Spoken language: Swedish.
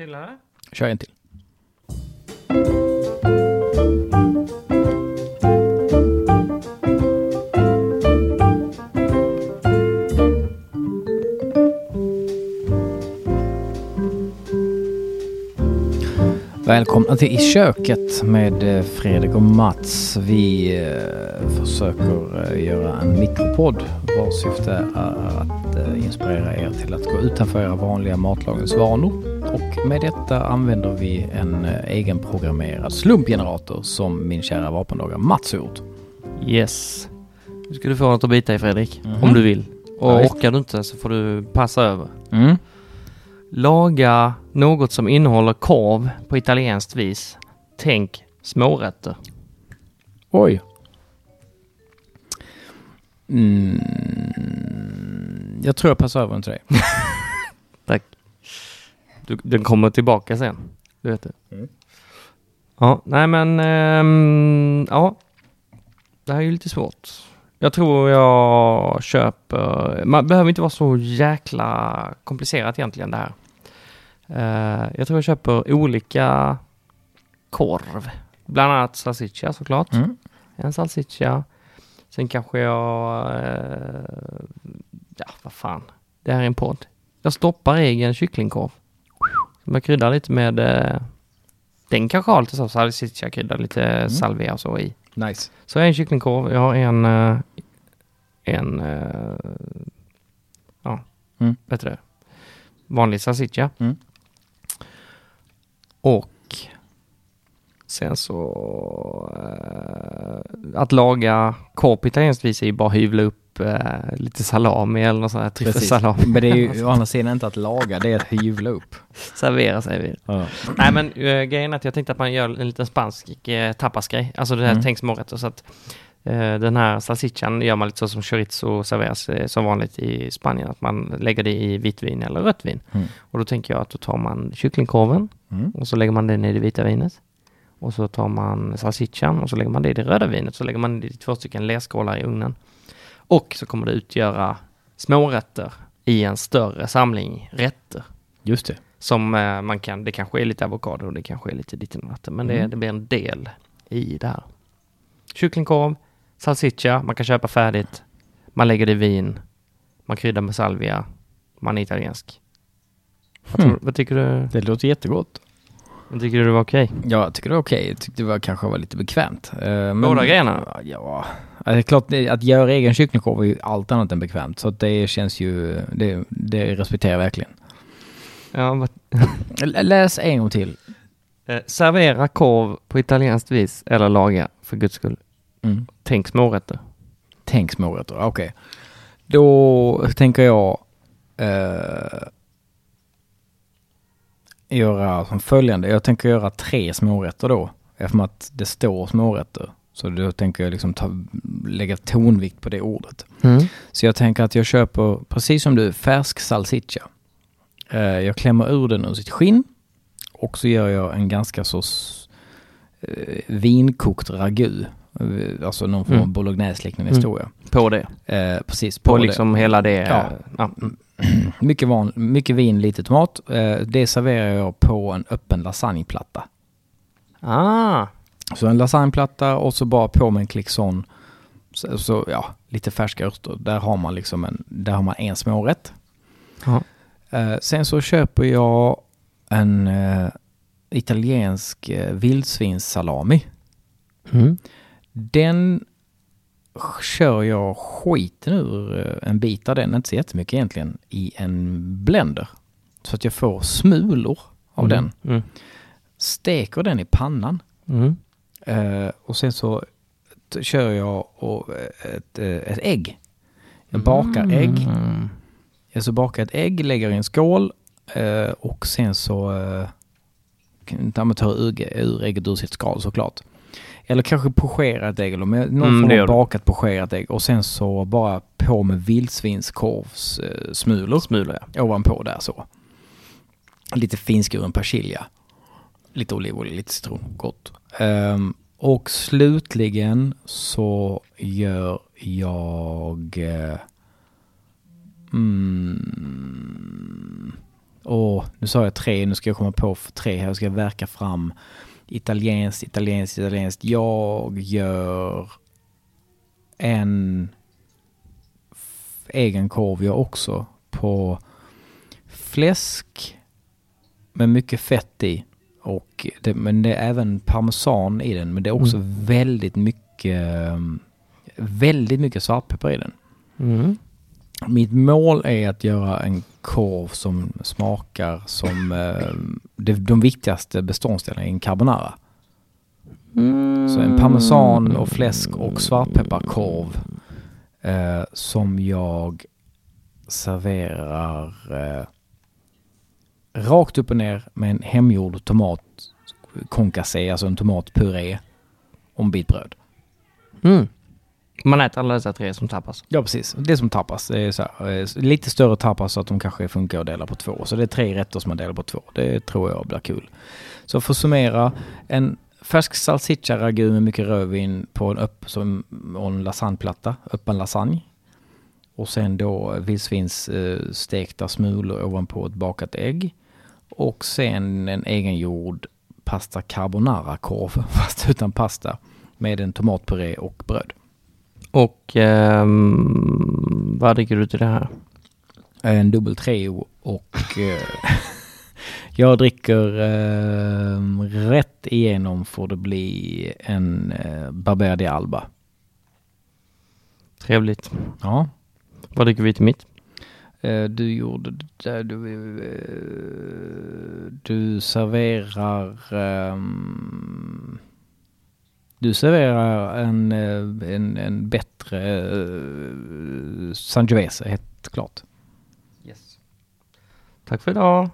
Till här. Kör en till. Välkomna till I köket med eh, Fredrik och Mats. Vi eh, försöker eh, göra en mikropodd vars syfte är att inspirera er till att gå utanför era vanliga matlagningsvanor. Och med detta använder vi en eh, egenprogrammerad slumpgenerator som min kära vapendragare Mats gjort. Yes. Nu ska du få något att bita i Fredrik. Mhm. Om du vill. Och visst. orkar du inte så får du passa över. Mm. Laga något som innehåller korv på italienskt vis. Tänk smårätter. Oj. Mm. Jag tror jag passar över den till dig. Tack. Du, den kommer tillbaka sen. Du vet det. Mm. Ja, nej men... ehm, ja. Det här är ju lite svårt. Jag tror jag köper... Man behöver inte vara så jäkla komplicerat egentligen det här. Eh, jag tror jag köper olika korv. Bland annat salsiccia såklart. Mm. En salsiccia. Sen kanske jag... Eh, ja, vad fan. Det här är en podd. Jag stoppar egen kycklingkorv. Jag kryddar lite med... Eh, den kanske har lite så salsiccia-krydda, lite salvia och så i. Nice. Så jag har en kycklingkorv, jag har en... eh, En... eh, Ja, Mm. det? Vanlig salsiccia. Mm. Och sen så... eh, att laga korv på italienskt vis är ju bara hyvla upp eh, lite salami eller något sånt här tryffelsalami. Men det är ju å andra sidan inte att laga, det är att hyvla upp. Servera säger vi. Ja. Nej men uh, grejen är att jag tänkte att man gör en liten spansk uh, tapasgrej. Alltså det här Mm. smårätter. Så att eh, den här salsichan gör man lite så som chorizo serveras eh, som vanligt i Spanien. Att man lägger det i vitt vin eller rött vin. Mm. Och då tänker jag att då tar man kycklingkorven Mm. och så lägger man den i det vita vinet. Och så tar man salsichan och så lägger man det i det röda vinet. Så lägger man det i två stycken lerskålar i ugnen. Och så kommer det utgöra smårätter i en större samling rätter. Just det. Som eh, man kan, det kanske är lite avokado och det kanske är lite ditten och datten, men det, Mm. det blir en del i det här. Kycklingkorv, salsiccia, man kan köpa färdigt, man lägger det i vin, man kryddar med salvia, man är italiensk. Vad, Hmm. tror, vad tycker du? Det låter jättegott. Vad tycker du det var okej? Ja, jag tycker det var okej. Jag tyckte det var, kanske var lite bekvämt. Eh, men- Båda grejerna? Ja, Ja, det är klart att göra egen kycklingkorv är ju allt annat än bekvämt. Så det känns ju, det, det respekterar jag verkligen. Ja, L- Läs en gång till. eh, servera korv på italienskt vis eller laga, för guds skull. Mm. Tänk smårätter. Tänk smårätter, okej. Då tänker jag eh, göra som följande. Jag tänker göra tre smårätter då. Eftersom att det står smårätter. Så då tänker jag liksom ta, lägga tonvikt på det ordet. Mm. Så jag tänker att jag köper, precis som du, färsk salsiccia. Eh, jag klämmer ur den ur sitt skinn. Och så gör jag en ganska så eh, vinkokt ragu. Eh, Alltså någon form av Mm. bolognese-liknande Mm. historia. På det. Eh, precis, På, på, det. liksom hela det. Ja. ja. Mycket, van, mycket vin, lite tomat. Eh, det serverar jag på en öppen lasagneplatta. Ah, Så en lasagneplatta och så bara på med en klick sån. Så, så ja, lite färska örter. Där har man liksom en, där har man en smårätt. Ja. Eh, sen så köper jag en eh, italiensk vildsvinssalami. mm. Den kör jag skiten ur eh, en bit av den, inte så jättemycket egentligen, i en blender. Så att jag får smulor av Mm. den. Mm. Steker den i pannan. Mm. Eh, och sen så kör jag och, eh, ett, eh, ett ägg. Jag bakar ägg. Mm. Jag så bakar ett ägg, lägger i en skål eh, och sen så eh, kan man ta ur, ur ägget ur sitt skal såklart. Eller kanske pochera ett ägg eller med någon Mm, form av bakat pocherat ägg och sen så bara på med vildsvinskorvs eh, smulor ja. ovanpå där så. Lite finskuren persilja. Lite olivolja, lite citron. Gott. Ehm, och slutligen så gör jag... eh, Mm, och nu sa jag tre, nu ska jag komma på tre här, jag ska verka fram italienskt, italienskt, italienskt. Jag gör en egen korv jag också på fläsk med mycket fett i. Och det, men det är även parmesan i den. Men det är också Mm. väldigt mycket väldigt mycket svartpeppar i den. Mm. Mitt mål är att göra en korv som smakar som eh, de, de viktigaste beståndsdelarna i en carbonara. Så en parmesan och fläsk och svartpepparkorv eh, som jag serverar eh, rakt upp och ner med en hemgjord tomat concassé, alltså en tomatpuré och en bit bröd. Mm. Man äter alla dessa tre som tapas. Ja, precis. Det är som tapas. Det är så här, eh, lite större tapas så att de kanske funkar att dela på två. Så det är tre rätter som man delar på två. Det tror jag blir kul. Så för att summera, en färsk salsiccia ragu med mycket rödvin på en, upp, som, en lasagneplatta, öppen lasagne. Och sen då vildsvins eh, stekta smulor ovanpå ett bakat ägg. Och sen en egengjord pasta carbonara-korv, fast utan pasta, med en tomatpuré och bröd. Och ehm, vad dricker du till det här? En dubbel treo och eh, jag dricker eh, rätt igenom får det bli en eh, Barbera di Alba. Trevligt. Ja. Vad dricker vi till mitt? Eh, du gjorde det du, eh, du serverar ehm, du serverar en, eh, en, en bättre uh, Sangiovese, helt klart. Yes. Tack för idag.